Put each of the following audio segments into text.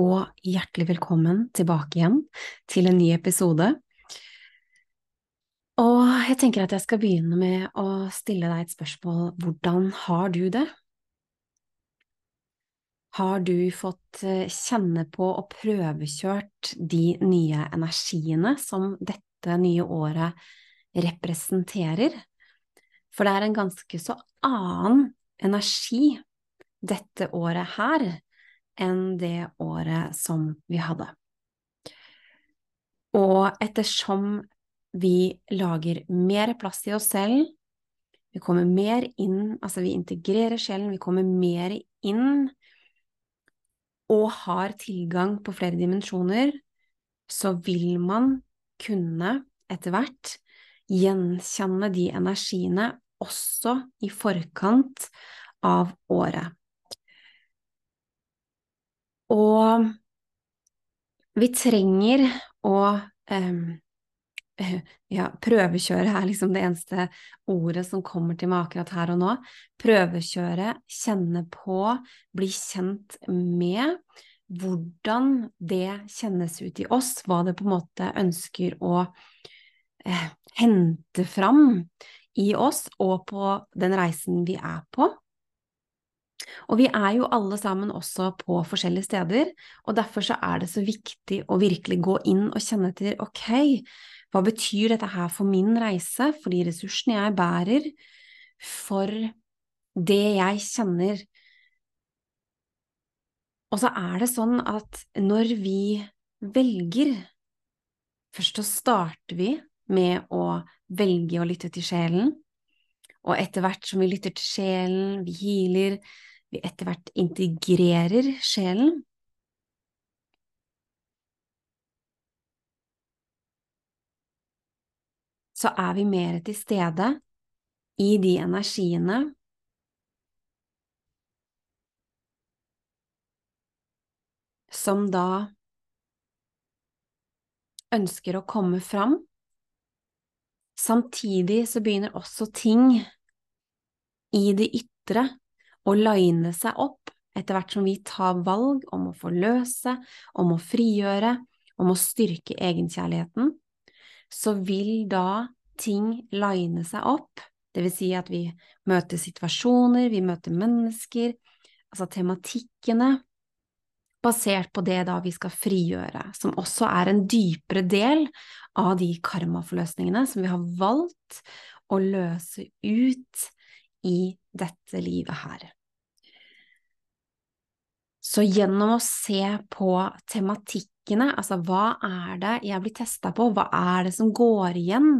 og hjertelig velkommen tilbake igjen til en ny episode. Og jeg tenker at jeg skal begynne med å stille deg et spørsmål. Hvordan har du det? Har du fått eh, kjenne på og prøvekjørt de nye energiene som dette nye året representerer? For det er en ganske så annen energi dette året her enn det året som vi hadde. Og ettersom vi lager mer plass i oss selv, vi kommer mer inn, altså vi integrerer sjelen, vi kommer mer inn og har tilgang på flere dimensjoner, så vil man kunne etter hvert gjenkjenne de energiene også i forkant av året. Og vi trenger å um, ja, prøvekjøre er liksom det eneste ordet som kommer til meg akkurat her og nå. Prøvekjøre, kjenne på, bli kjent med hvordan det kjennes ut i oss, hva det på en måte ønsker å eh, hente fram i oss og på den reisen vi er på. Og vi er jo alle sammen også på forskjellige steder, og derfor så er det så viktig å virkelig gå inn og kjenne etter ok, hva betyr dette her for min reise, for de ressursene jeg bærer, for det jeg kjenner? Og så er det sånn at når vi velger Først så starter vi med å velge å lytte til sjelen, og etter hvert som vi lytter til sjelen, vi healer, vi etter hvert integrerer sjelen, så er vi mer til stede i de energiene som da ønsker å komme fram. Samtidig så begynner også ting i det ytre å line seg opp etter hvert som vi tar valg om å forløse, om å frigjøre, om å styrke egenkjærligheten, så vil da ting line seg opp, det vil si at vi møter situasjoner, vi møter mennesker, altså tematikkene, basert på det da vi skal frigjøre, som også er en dypere del av de karmaforløsningene som vi har valgt å løse ut i dette livet her. Så gjennom å se på tematikkene, altså hva er det jeg blir testa på, hva er det som går igjen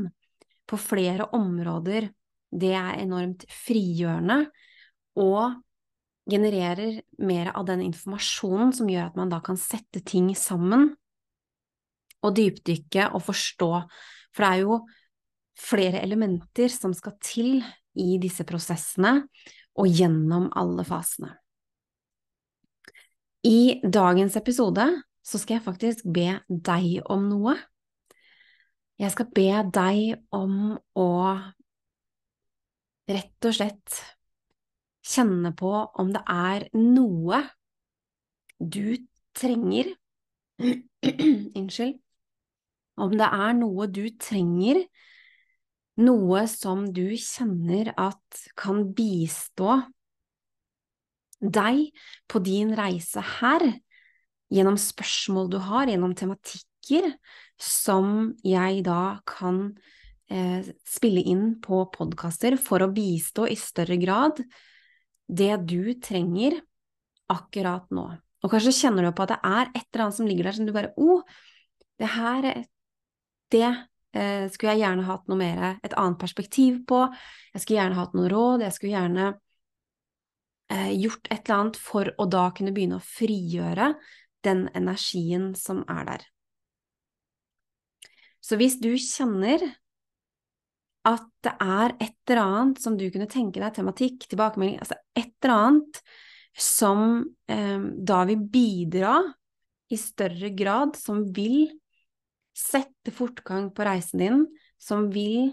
på flere områder, det er enormt frigjørende og genererer mer av den informasjonen som gjør at man da kan sette ting sammen og dypdykke og forstå, for det er jo flere elementer som skal til i disse prosessene og gjennom alle fasene. I dagens episode så skal jeg faktisk be deg om noe. Jeg skal be deg om å rett og slett kjenne på om det er noe du trenger Unnskyld. Om det er noe du trenger noe som du kjenner at kan bistå deg på din reise her, gjennom spørsmål du har, gjennom tematikker som jeg da kan eh, spille inn på podkaster for å bistå i større grad det du trenger akkurat nå. Og kanskje kjenner du på at det er et eller annet som ligger der som du bare Å, oh, det her Det eh, skulle jeg gjerne hatt noe mer, et annet perspektiv på. Jeg skulle gjerne hatt noe råd. Jeg skulle gjerne eh, gjort et eller annet for å da kunne begynne å frigjøre den energien som er der. Så hvis du kjenner at det er et eller annet som du kunne tenke deg, tematikk, tilbakemelding, altså et eller annet som eh, da vil bidra i større grad, som vil sette fortgang på reisen din, som vil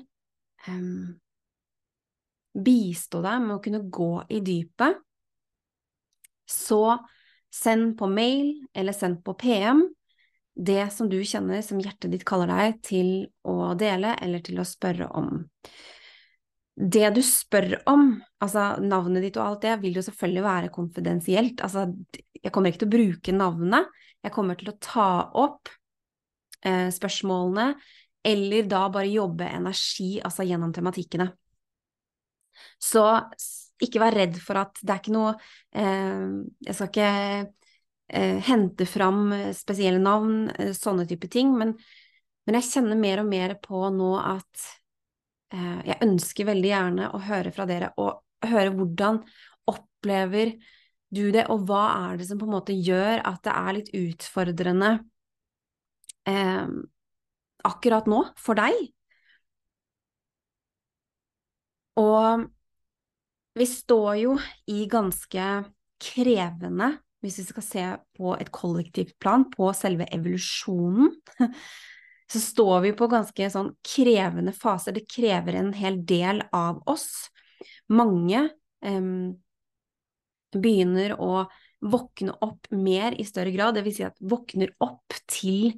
eh, bistå deg med å kunne gå i dypet, så send på mail eller send på PM det som du kjenner som hjertet ditt kaller deg til å dele eller til å spørre om. Det du spør om, altså navnet ditt og alt det, vil jo selvfølgelig være konfidensielt. Altså, jeg kommer ikke til å bruke navnet, jeg kommer til å ta opp eh, spørsmålene, eller da bare jobbe energi, altså gjennom tematikkene. Så ikke vær redd for at det er ikke noe eh, Jeg skal ikke eh, hente fram eh, spesielle navn, sånne type ting. Men, men, jeg kjenner mer og mer på nå at jeg ønsker veldig gjerne å høre fra dere, og høre hvordan opplever du det, og hva er det som på en måte gjør at det er litt utfordrende eh, akkurat nå for deg? Og vi står jo i ganske krevende hvis vi skal se på et kollektivt plan, på selve evolusjonen, så står vi på ganske sånn krevende faser. Det krever en hel del av oss. Mange um, begynner å våkne opp mer i større grad, vil si at våkner opp til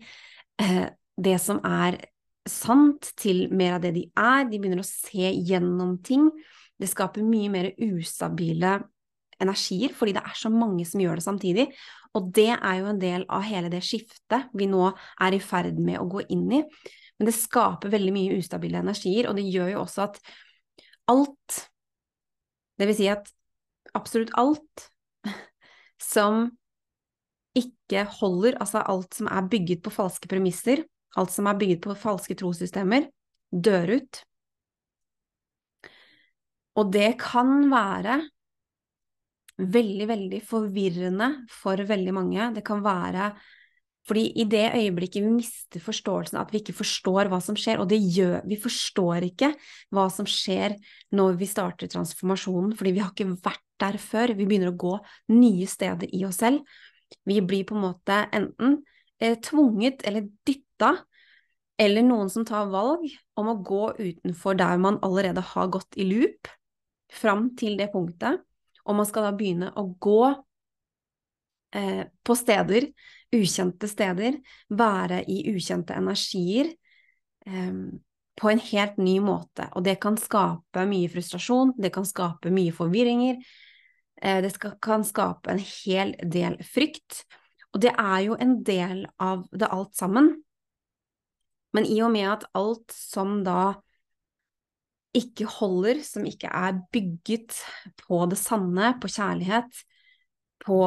uh, det som er sant, til mer av det de er. De begynner å se gjennom ting. Det skaper mye mer ustabile energier, fordi det er så mange som gjør det samtidig. Og det er jo en del av hele det skiftet vi nå er i ferd med å gå inn i. Men det skaper veldig mye ustabile energier, og det gjør jo også at alt, det vil si at absolutt alt som ikke holder, altså alt som er bygget på falske premisser, alt som er bygget på falske trossystemer, dør ut. Og det kan være veldig, veldig forvirrende for veldig mange. Det kan være fordi i det øyeblikket vi mister forståelsen, at vi ikke forstår hva som skjer, og det gjør vi forstår ikke hva som skjer når vi starter transformasjonen, fordi vi har ikke vært der før. Vi begynner å gå nye steder i oss selv. Vi blir på en måte enten eh, tvunget eller dytta, eller noen som tar valg om å gå utenfor der man allerede har gått i loop, fram til det punktet og man skal da begynne å gå eh, på steder, ukjente steder, være i ukjente energier eh, på en helt ny måte. Og det kan skape mye frustrasjon, det kan skape mye forvirringer, eh, det kan skape en hel del frykt. Og det er jo en del av det alt sammen. Men i og med at alt som da ikke holder, som ikke er bygget på det sanne, på kjærlighet, på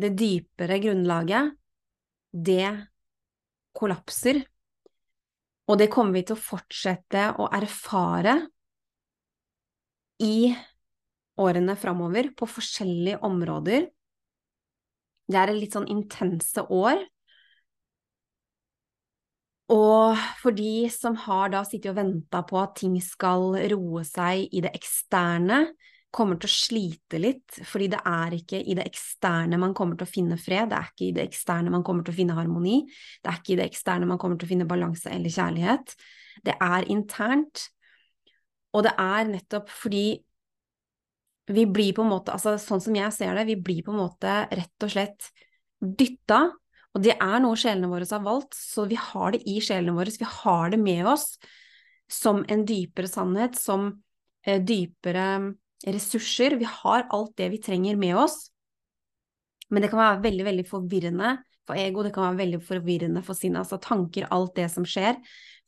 det dypere grunnlaget, det kollapser. Og det kommer vi til å fortsette å erfare i årene framover på forskjellige områder. Det er litt sånn intense år og for de som har da sittet og venta på at ting skal roe seg i det eksterne, kommer til å slite litt, fordi det er ikke i det eksterne man kommer til å finne fred, det er ikke i det eksterne man kommer til å finne harmoni, det er ikke i det eksterne man kommer til å finne balanse eller kjærlighet. Det er internt, og det er nettopp fordi vi blir på en måte, altså sånn som jeg ser det, vi blir på en måte rett og slett dytta og det er noe sjelene våre har valgt, så vi har det i sjelene våre, vi har det med oss som en dypere sannhet, som eh, dypere ressurser. Vi har alt det vi trenger med oss, men det kan være veldig, veldig forvirrende for ego, det kan være veldig forvirrende for sinnet, altså tanker, alt det som skjer,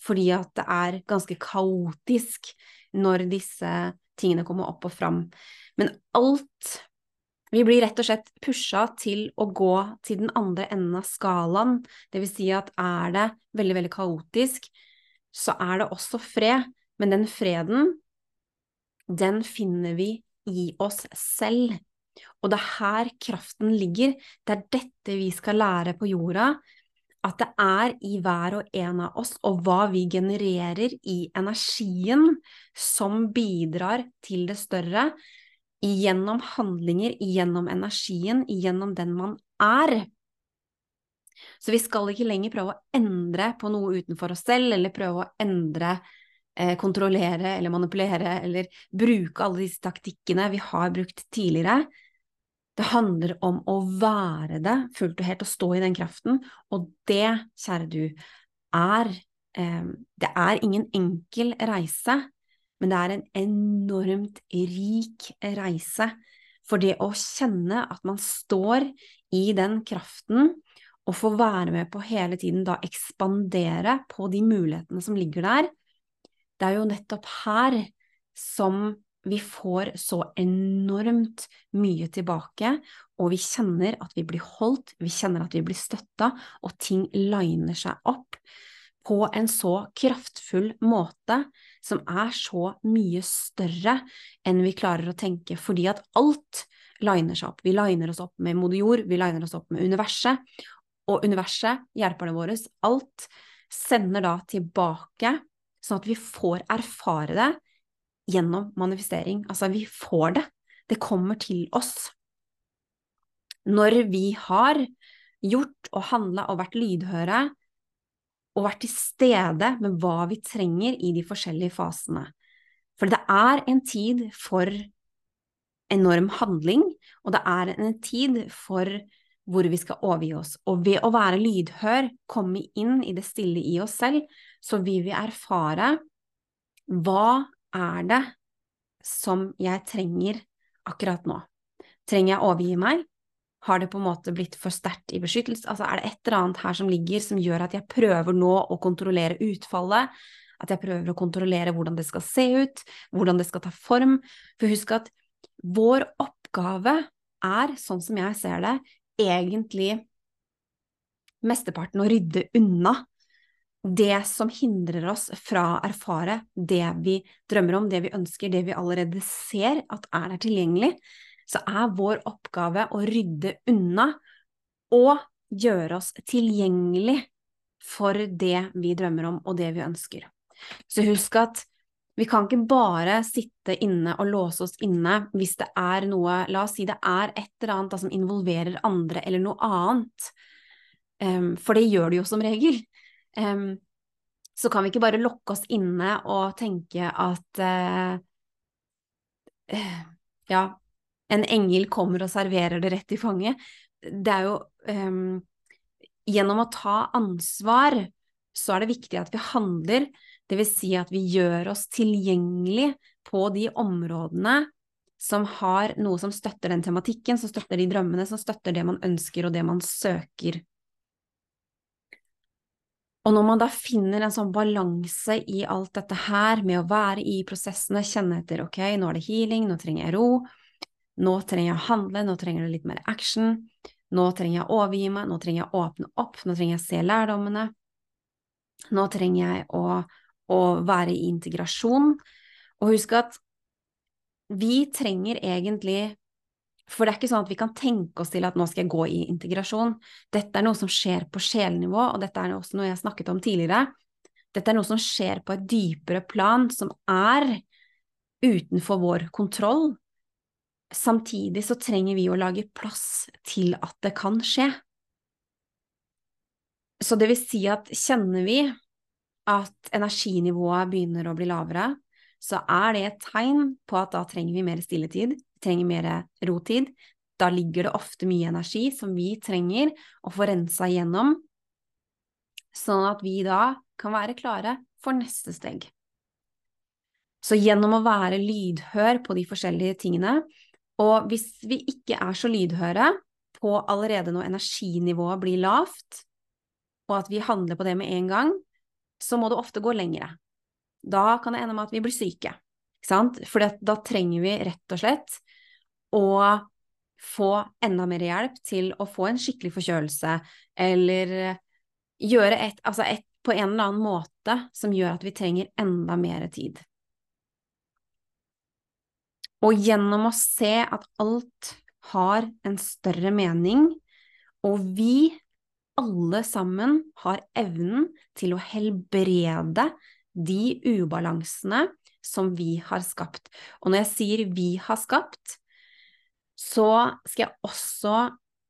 fordi at det er ganske kaotisk når disse tingene kommer opp og fram. Men alt vi blir rett og slett pusha til å gå til den andre enden av skalaen, det vil si at er det veldig, veldig kaotisk, så er det også fred, men den freden, den finner vi i oss selv, Og det er her kraften ligger. Det er dette vi skal lære på jorda. At det er i hver og en av oss og hva vi genererer i energien som bidrar til det større, gjennom handlinger, gjennom energien, gjennom den man er. Så vi skal ikke lenger prøve å endre på noe utenfor oss selv, eller prøve å endre, eh, kontrollere eller manipulere, eller bruke alle disse taktikkene vi har brukt tidligere. Det handler om å være det fullt og helt, og stå i den kraften, og det, kjære du, er eh, Det er ingen enkel reise, men det er en enormt rik reise. For det å kjenne at man står i den kraften, og får være med på hele tiden da ekspandere på de mulighetene som ligger der, det er jo nettopp her som vi får så enormt mye tilbake, og vi kjenner at vi blir holdt, vi kjenner at vi blir støtta, og ting liner seg opp på en så kraftfull måte som er så mye større enn vi klarer å tenke, fordi at alt liner seg opp. Vi liner oss opp med moder jord, vi liner oss opp med universet, og universet, hjelperne våre, alt sender da tilbake, sånn at vi får erfare det gjennom manifestering. Altså, vi får det. Det kommer til oss. Når vi har gjort og handla og vært lydhøre, og vært til stede med hva vi trenger i de forskjellige fasene. For det er en tid for enorm handling, og det er en tid for hvor vi skal overgi oss. Og ved å være lydhør, komme inn i det stille i oss selv, så vil vi erfare hva er det som jeg trenger akkurat nå? Trenger jeg å overgi meg? Har det på en måte blitt for sterkt i beskyttelse? Altså, er det et eller annet her som ligger som gjør at jeg prøver nå å kontrollere utfallet? At jeg prøver å kontrollere hvordan det skal se ut, hvordan det skal ta form? For husk at vår oppgave er, sånn som jeg ser det, egentlig mesteparten å rydde unna det som hindrer oss fra å erfare det vi drømmer om, det vi ønsker, det vi allerede ser at er der tilgjengelig, så er vår oppgave å rydde unna og gjøre oss tilgjengelig for det vi drømmer om og det vi ønsker. Så husk at vi kan ikke bare sitte inne og låse oss inne hvis det er noe La oss si det er et eller annet da, som involverer andre eller noe annet, um, for det gjør det jo som regel. Um, så kan vi ikke bare lokke oss inne og tenke at uh, Ja, en engel kommer og serverer det rett i fanget. Det er jo um, Gjennom å ta ansvar så er det viktig at vi handler vil si at vi gjør oss tilgjengelig på de områdene som har noe som støtter den tematikken, som støtter de drømmene, som støtter det man ønsker og det man søker. Og når man da finner en sånn balanse i alt dette her, med å være i prosessene, kjenne etter ok, nå er det healing, nå trenger jeg ro, nå trenger jeg å handle, nå trenger det litt mer action, nå trenger jeg å overgi meg, nå trenger jeg å åpne opp, nå trenger jeg å se lærdommene, nå trenger jeg å å være i integrasjon. Og husk at vi trenger egentlig For det er ikke sånn at vi kan tenke oss til at nå skal jeg gå i integrasjon. Dette er noe som skjer på sjelnivå, og dette er også noe jeg snakket om tidligere. Dette er noe som skjer på et dypere plan, som er utenfor vår kontroll. Samtidig så trenger vi å lage plass til at det kan skje. Så det vil si at kjenner vi at energinivået begynner å bli lavere, så er det et tegn på at da trenger vi mer stilletid, vi trenger mer rotid. Da ligger det ofte mye energi som vi trenger å få rensa igjennom, sånn at vi da kan være klare for neste steg. Så gjennom å være lydhør på de forskjellige tingene, og hvis vi ikke er så lydhøre på allerede når energinivået blir lavt, og at vi handler på det med en gang, så må det ofte gå lengre. Da kan det ende med at vi blir syke, ikke sant? For da trenger vi rett og slett å få enda mer hjelp til å få en skikkelig forkjølelse, eller gjøre et, altså et på en eller annen måte som gjør at vi trenger enda mer tid. Og gjennom å se at alt har en større mening, og vi alle sammen har evnen til å helbrede de ubalansene som vi har skapt. Og når jeg sier vi har skapt, så skal jeg også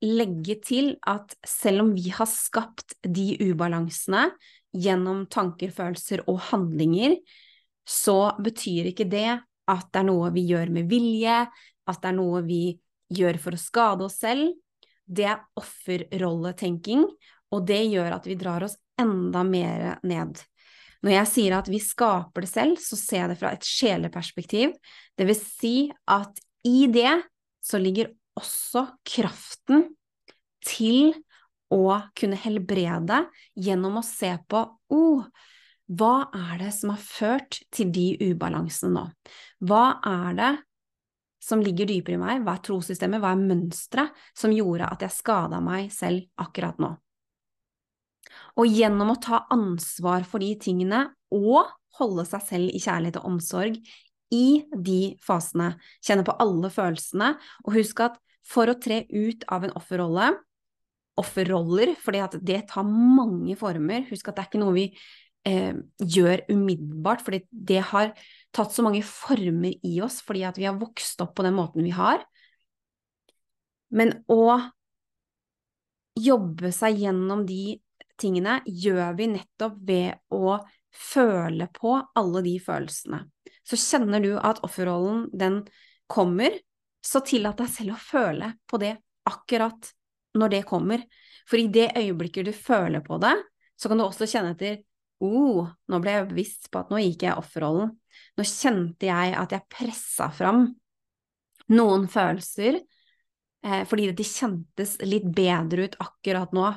legge til at selv om vi har skapt de ubalansene gjennom tanker, følelser og handlinger, så betyr ikke det at det er noe vi gjør med vilje, at det er noe vi gjør for å skade oss selv. Det er offerrolletenking, og det gjør at vi drar oss enda mer ned. Når jeg sier at vi skaper det selv, så ser jeg det fra et sjeleperspektiv. Det vil si at i det så ligger også kraften til å kunne helbrede gjennom å se på oh, hva er det som har ført til de ubalansene nå? Hva er det som ligger dypere i meg? Hva er trossystemet? Hva er mønsteret som gjorde at jeg skada meg selv akkurat nå? Og gjennom å ta ansvar for de tingene og holde seg selv i kjærlighet og omsorg i de fasene, kjenne på alle følelsene, og husk at for å tre ut av en offerrolle, offerroller, for det tar mange former, husk at det er ikke noe vi eh, gjør umiddelbart, fordi det har tatt så mange former i oss fordi at vi har vokst opp på den måten vi har. Men å jobbe seg gjennom de tingene gjør vi nettopp ved å føle på alle de følelsene. Så kjenner du at offerrollen, den kommer, så tillat deg selv å føle på det akkurat når det kommer. For i det øyeblikket du føler på det, så kan du også kjenne etter oh, nå ble jeg bevisst på at nå gikk jeg offerrollen. Nå kjente jeg at jeg pressa fram noen følelser eh, fordi det kjentes litt bedre ut akkurat nå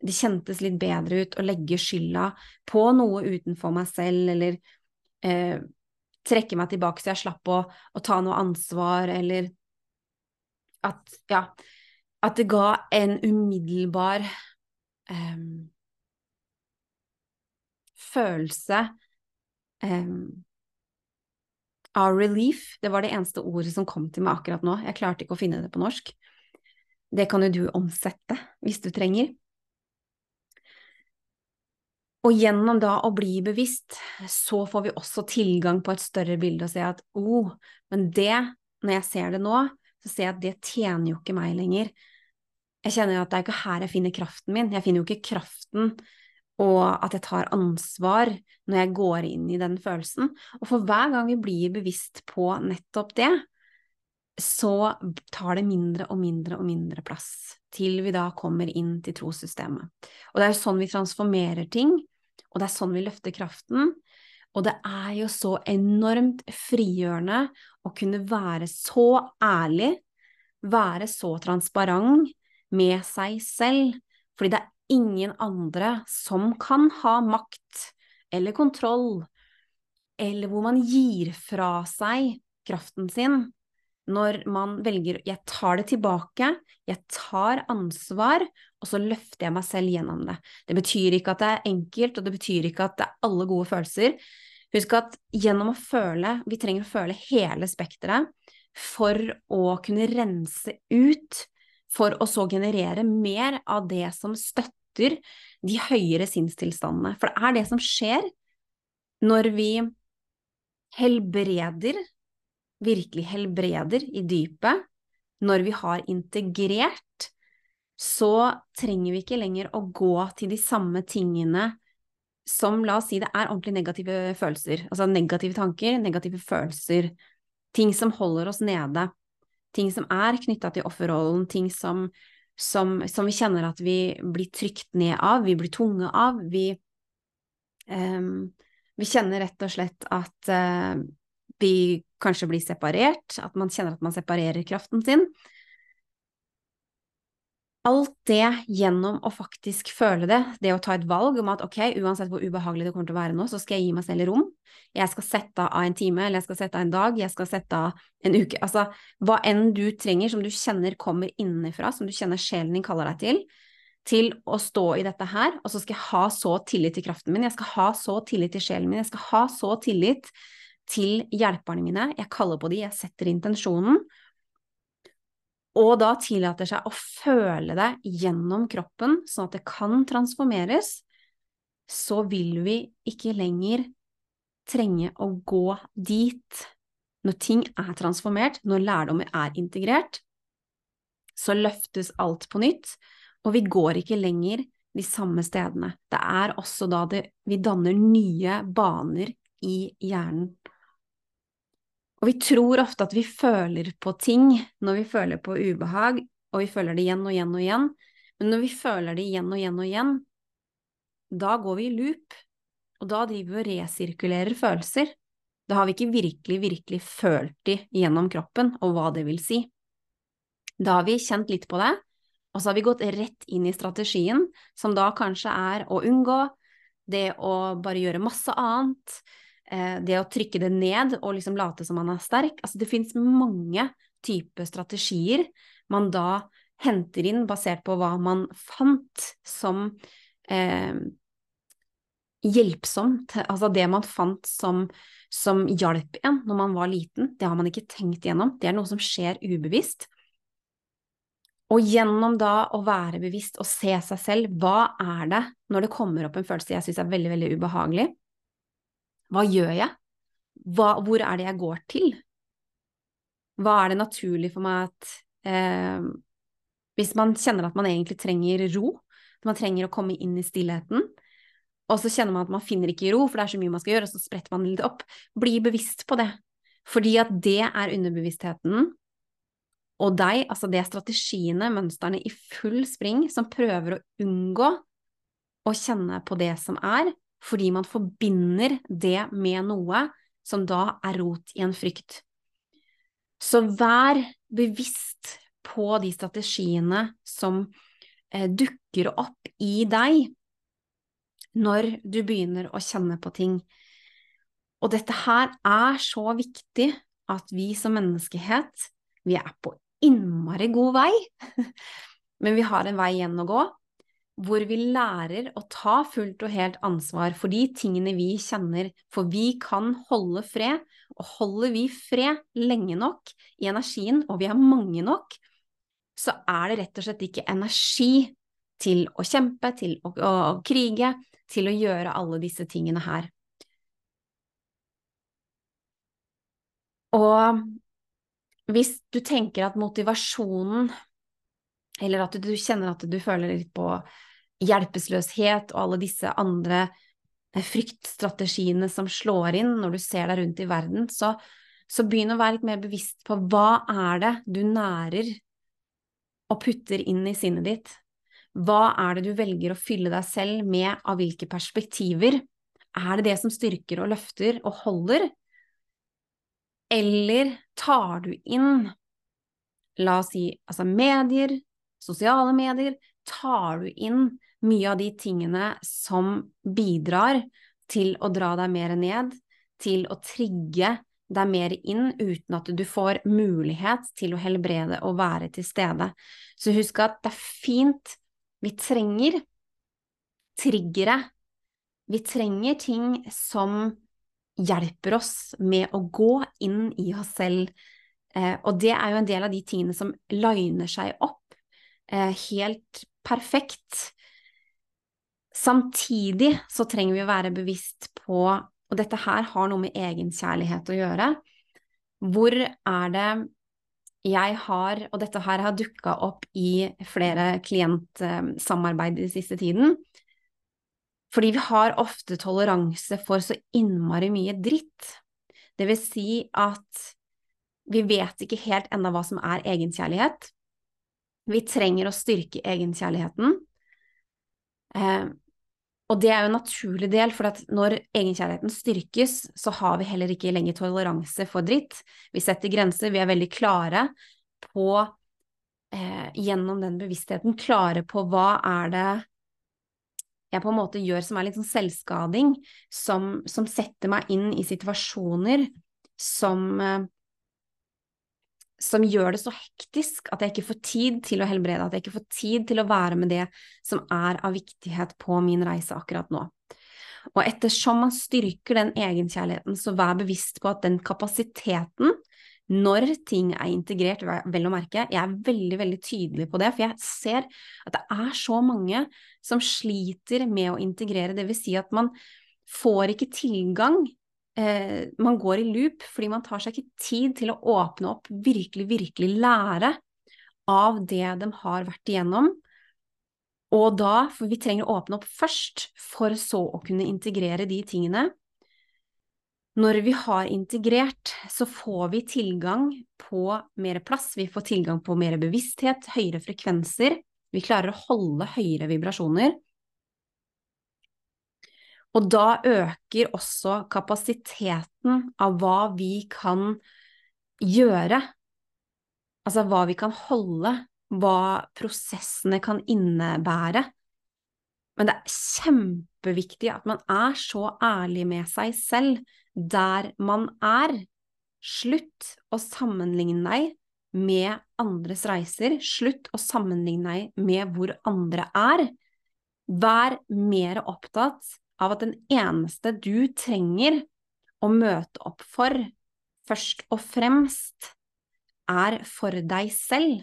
det kjentes litt bedre ut å legge skylda på noe utenfor meg selv, eller eh, trekke meg tilbake så jeg slapp å, å, ta noe ansvar, eller at ja, at det ga en umiddelbar eh, følelse um, av relief. Det var det eneste ordet som kom til meg akkurat nå. Jeg klarte ikke å finne det på norsk. Det kan jo du omsette hvis du trenger. Og gjennom da å bli bevisst, så får vi også tilgang på et større bilde og se at oh, men det, når jeg ser det nå, så ser jeg at det tjener jo ikke meg lenger. Jeg kjenner at det er ikke her jeg finner kraften min. Jeg finner jo ikke kraften og at jeg tar ansvar når jeg går inn i den følelsen. Og for hver gang vi blir bevisst på nettopp det, så tar det mindre og mindre og mindre plass til vi da kommer inn til trossystemet. Og det er jo sånn vi transformerer ting og det er sånn vi løfter kraften. Og det er jo så enormt frigjørende å kunne være så ærlig, være så transparent med seg selv, fordi det er ingen andre som kan ha makt eller kontroll, eller hvor man gir fra seg kraften sin når man velger jeg tar det tilbake, jeg tar ansvar, og så løfter jeg meg selv gjennom det. Det betyr ikke at det er enkelt, og det betyr ikke at det er alle gode følelser. Husk at gjennom å føle, vi trenger å føle hele spekteret for å kunne rense ut, for å så generere mer av det som støtter de høyere sinnstilstandene. For det er det som skjer når vi helbreder virkelig helbreder i dypet, når vi har integrert, så trenger vi ikke lenger å gå til de samme tingene som, la oss si, det er ordentlig negative følelser. Altså negative tanker, negative følelser. Ting som holder oss nede. Ting som er knytta til offerrollen, ting som, som, som, vi kjenner at vi blir trykt ned av, vi blir tunge av. Vi, um, vi kjenner rett og slett at uh, vi kanskje blir separert, at man kjenner at man separerer kraften sin. Alt det gjennom å faktisk føle det, det å ta et valg om at ok, uansett hvor ubehagelig det kommer til å være nå, så skal jeg gi meg selv rom. Jeg skal sette av en time, eller jeg skal sette av en dag, jeg skal sette av en uke. Altså hva enn du trenger som du kjenner kommer innenfra, som du kjenner sjelen din kaller deg til, til å stå i dette her, og så skal jeg ha så tillit til kraften min, jeg skal ha så tillit til sjelen min, jeg skal ha så tillit til hjelperne mine. Jeg kaller på de, jeg setter intensjonen. Og da tillater seg å føle det gjennom kroppen, sånn at det kan transformeres, så vil vi ikke lenger trenge å gå dit. Når ting er transformert, når lærdommer er integrert, så løftes alt på nytt, og vi går ikke lenger de samme stedene. Det er også da det, vi danner nye baner i hjernen. Og vi tror ofte at vi føler på ting når vi føler på ubehag, og vi føler det igjen og igjen og igjen, men når vi føler det igjen og igjen og igjen, da går vi i loop, og da driver vi og resirkulerer følelser. Da har vi ikke virkelig, virkelig følt de gjennom kroppen, og hva det vil si. Da har vi kjent litt på det, og så har vi gått rett inn i strategien, som da kanskje er å unngå, det å bare gjøre masse annet, det å trykke det ned og liksom late som man er sterk. Altså det finnes mange typer strategier man da henter inn basert på hva man fant som eh, hjelpsomt. Altså det man fant som, som hjalp en når man var liten, det har man ikke tenkt gjennom. Det er noe som skjer ubevisst. Og gjennom da å være bevisst og se seg selv, hva er det når det kommer opp en følelse jeg syns er veldig, veldig ubehagelig? Hva gjør jeg? Hva, hvor er det jeg går til? Hva er det naturlig for meg at eh, Hvis man kjenner at man egentlig trenger ro, man trenger å komme inn i stillheten, og så kjenner man at man finner ikke ro, for det er så mye man skal gjøre, og så spretter man litt opp, bli bevisst på det. Fordi at det er underbevisstheten og deg, altså det er strategiene, mønstrene i full spring, som prøver å unngå å kjenne på det som er, fordi man forbinder det med noe som da er rot i en frykt. Så vær bevisst på de strategiene som eh, dukker opp i deg når du begynner å kjenne på ting. Og dette her er så viktig at vi som menneskehet, vi er på innmari god vei, men vi har en vei igjen å gå hvor vi lærer å ta fullt og helt ansvar for de tingene vi kjenner, for vi kan holde fred, og holder vi fred lenge nok i energien, og vi er mange nok, så er det rett og slett ikke energi til å kjempe, til å, å, å krige, til å gjøre alle disse tingene her. Og hvis du tenker at motivasjonen eller at du kjenner at du føler litt på hjelpeløshet og alle disse andre eh, fryktstrategiene som slår inn når du ser deg rundt i verden, så, så begynn å være litt mer bevisst på hva er det du nærer og putter inn i sinnet ditt. Hva er det du velger å fylle deg selv med av hvilke perspektiver? Er det det som styrker og løfter og holder? Eller tar du inn, la oss si, altså medier, sosiale medier, tar du inn mye av de tingene som bidrar til å dra deg mer ned, til å trigge deg mer inn uten at du får mulighet til å helbrede og være til stede. Så husk at det er fint. Vi trenger triggere. Vi trenger ting som hjelper oss med å gå inn i oss selv. Eh, og det er jo en del av de tingene som liner seg opp eh, helt perfekt Samtidig så trenger vi å være bevisst på, og dette her har noe med egenkjærlighet å gjøre, hvor er det jeg har, og dette her har dukka opp i flere klientsamarbeid i siste tiden, fordi vi har ofte toleranse for så innmari mye dritt. Det vil si at vi vet ikke helt ennå hva som er egenkjærlighet. Vi trenger å styrke egenkjærligheten. Og det er jo en naturlig del, for når egenkjærligheten styrkes, så har vi heller ikke lenger toleranse for dritt. Vi setter grenser, vi er veldig klare på, eh, gjennom den bevisstheten, klare på hva er det jeg på en måte gjør som er litt sånn selvskading, som, som setter meg inn i situasjoner som eh, som gjør det så hektisk at jeg ikke får tid til å helbrede, at jeg ikke får tid til å være med det som er av viktighet på min reise akkurat nå. Og ettersom man styrker den egenkjærligheten, så vær bevisst på at den kapasiteten når ting er integrert, vel å merke. Jeg er veldig, veldig tydelig på det, for jeg ser at det er så mange som sliter med å integrere. Det vil si at man får ikke tilgang. Eh, man går i loop fordi man tar seg ikke tid til å åpne opp, virkelig, virkelig lære av det de har vært igjennom. Og da, for vi trenger å åpne opp først, for så å kunne integrere de tingene. Når vi har integrert, så får vi tilgang på mer plass, vi får tilgang på mer bevissthet, høyere frekvenser, vi klarer å holde høyere vibrasjoner. Og da øker også kapasiteten av hva vi kan gjøre, altså hva vi kan holde, hva prosessene kan innebære. Men det er kjempeviktig at man er så ærlig med seg selv der man er. Slutt å sammenligne deg med andres reiser. Slutt å sammenligne deg med hvor andre er. Vær mer opptatt av at den eneste du trenger å møte opp for, først og fremst, er for deg selv.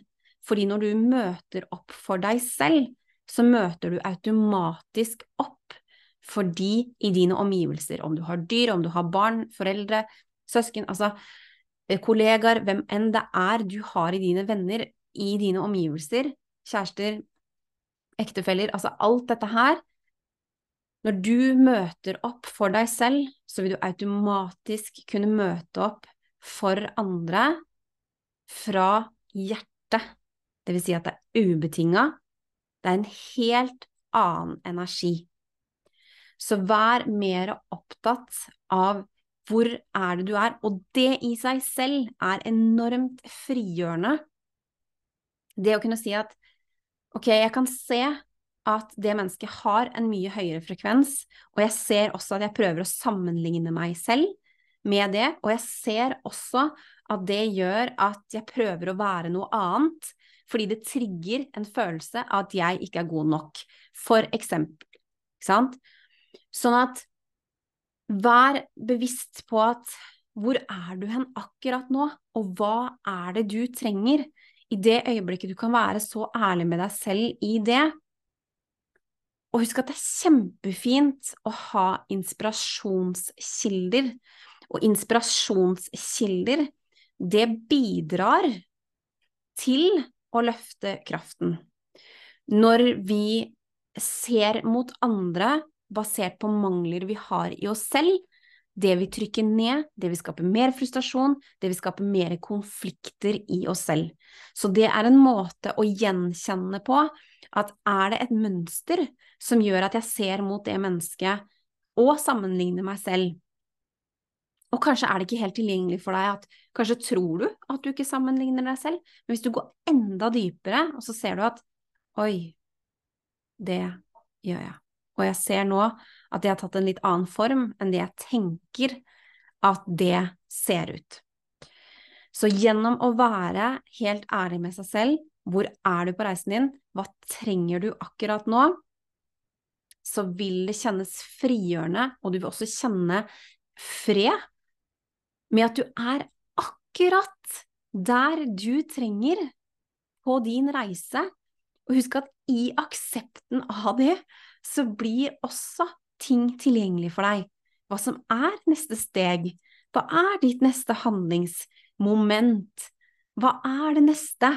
Fordi når du møter opp for deg selv, så møter du automatisk opp for de i dine omgivelser, om du har dyr, om du har barn, foreldre, søsken, altså eh, kollegaer, hvem enn det er du har i dine venner, i dine omgivelser, kjærester, ektefeller, altså alt dette her Når du møter opp for deg selv, så vil du automatisk kunne møte opp for andre fra hjertet. Det vil si at det er ubetinga. Det er en helt annen energi. Så vær mer opptatt av hvor er det du er, og det i seg selv er enormt frigjørende. Det å kunne si at ok, jeg kan se at det mennesket har en mye høyere frekvens, og jeg ser også at jeg prøver å sammenligne meg selv med det, og jeg ser også at det gjør at jeg prøver å være noe annet, fordi det trigger en følelse av at jeg ikke er god nok, for eksempel, ikke sant? Sånn at vær bevisst på at hvor er du hen akkurat nå, og hva er det du trenger? I det øyeblikket du kan være så ærlig med deg selv i det. Og husk at det er kjempefint å ha inspirasjonskilder. Og inspirasjonskilder, det bidrar til å løfte kraften. Når vi ser mot andre basert på mangler vi har i oss selv. Det vi trykker ned, det vil skape mer frustrasjon, det vil skape mer konflikter i oss selv. Så det er en måte å gjenkjenne på at er det et mønster som gjør at jeg ser mot det mennesket og sammenligner meg selv, og kanskje er det ikke helt tilgjengelig for deg at kanskje tror du at du ikke sammenligner deg selv, men hvis du går enda dypere, og så ser du at oi, det gjør jeg. Og jeg ser nå at det har tatt en litt annen form enn det jeg tenker at det ser ut. Så gjennom å være helt ærlig med seg selv, hvor er du på reisen din, hva trenger du akkurat nå, så vil det kjennes frigjørende, og du vil også kjenne fred med at du er akkurat der du trenger på din reise. Og husk at i aksepten av det, så blir også ting tilgjengelig for deg. Hva som er neste steg? Hva er ditt neste handlingsmoment? Hva er det neste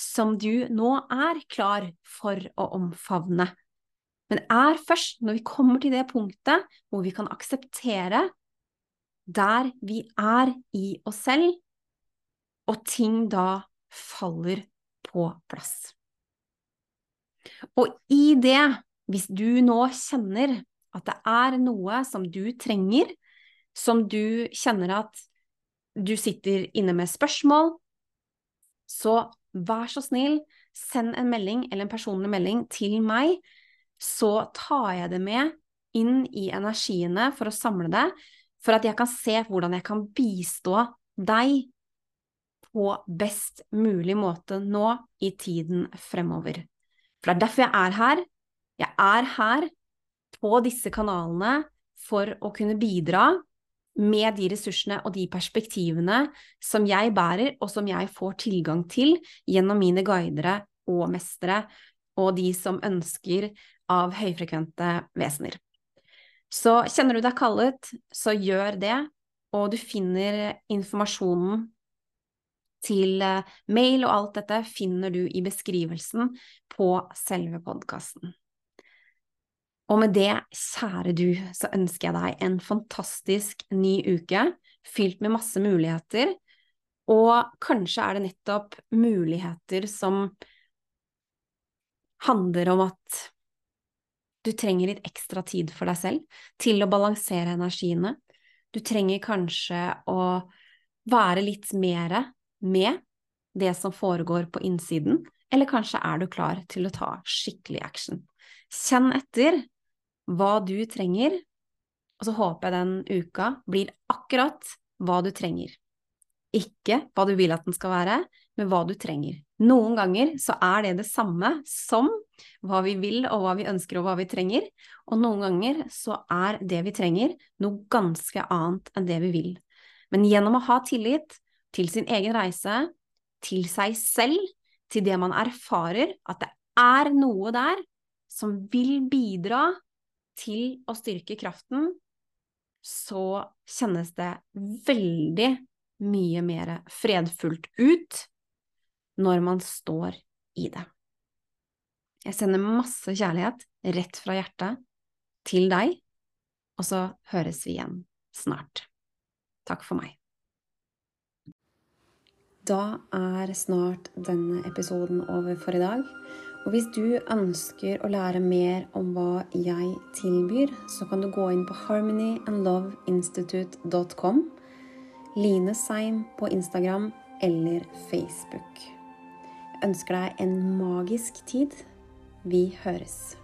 som du nå er klar for å omfavne? Men er først når vi kommer til det punktet hvor vi kan akseptere der vi er i oss selv, og ting da faller på plass. Og i det hvis du nå kjenner at det er noe som du trenger, som du kjenner at du sitter inne med spørsmål, så vær så snill, send en melding eller en personlig melding til meg, så tar jeg det med inn i energiene for å samle det, for at jeg kan se hvordan jeg kan bistå deg på best mulig måte nå i tiden fremover. For det er derfor jeg er her, jeg er her på disse kanalene for å kunne bidra med de ressursene og de perspektivene som jeg bærer, og som jeg får tilgang til gjennom mine guidere og mestere og de som ønsker av høyfrekvente vesener. Så kjenner du deg kallet, så gjør det, og du finner informasjonen til eh, mail og alt dette finner du i beskrivelsen på selve podkasten. Og med det, kjære du, så ønsker jeg deg en fantastisk ny uke, fylt med masse muligheter, og kanskje er det nettopp muligheter som handler om at du trenger litt ekstra tid for deg selv til å balansere energiene. Du trenger kanskje å være litt mere med det som foregår på innsiden, eller kanskje er du klar til å ta skikkelig action. Kjenn etter hva du trenger, og så håper jeg den uka blir akkurat hva du trenger. Ikke hva du vil at den skal være, men hva du trenger. Noen ganger så er det det samme som hva vi vil og hva vi ønsker og hva vi trenger, og noen ganger så er det vi trenger noe ganske annet enn det vi vil. Men gjennom å ha tillit til sin egen reise, til seg selv, til det man erfarer, at det er noe der som vil bidra til å styrke kraften, så kjennes det veldig mye mer fredfullt ut når man står i det. Jeg sender masse kjærlighet rett fra hjertet til deg, og så høres vi igjen snart. Takk for meg. Da er snart denne episoden over for i dag. Og hvis du ønsker å lære mer om hva jeg tilbyr, så kan du gå inn på harmonyandloveinstitute.com, Line Seim på Instagram eller Facebook. Jeg ønsker deg en magisk tid. Vi høres.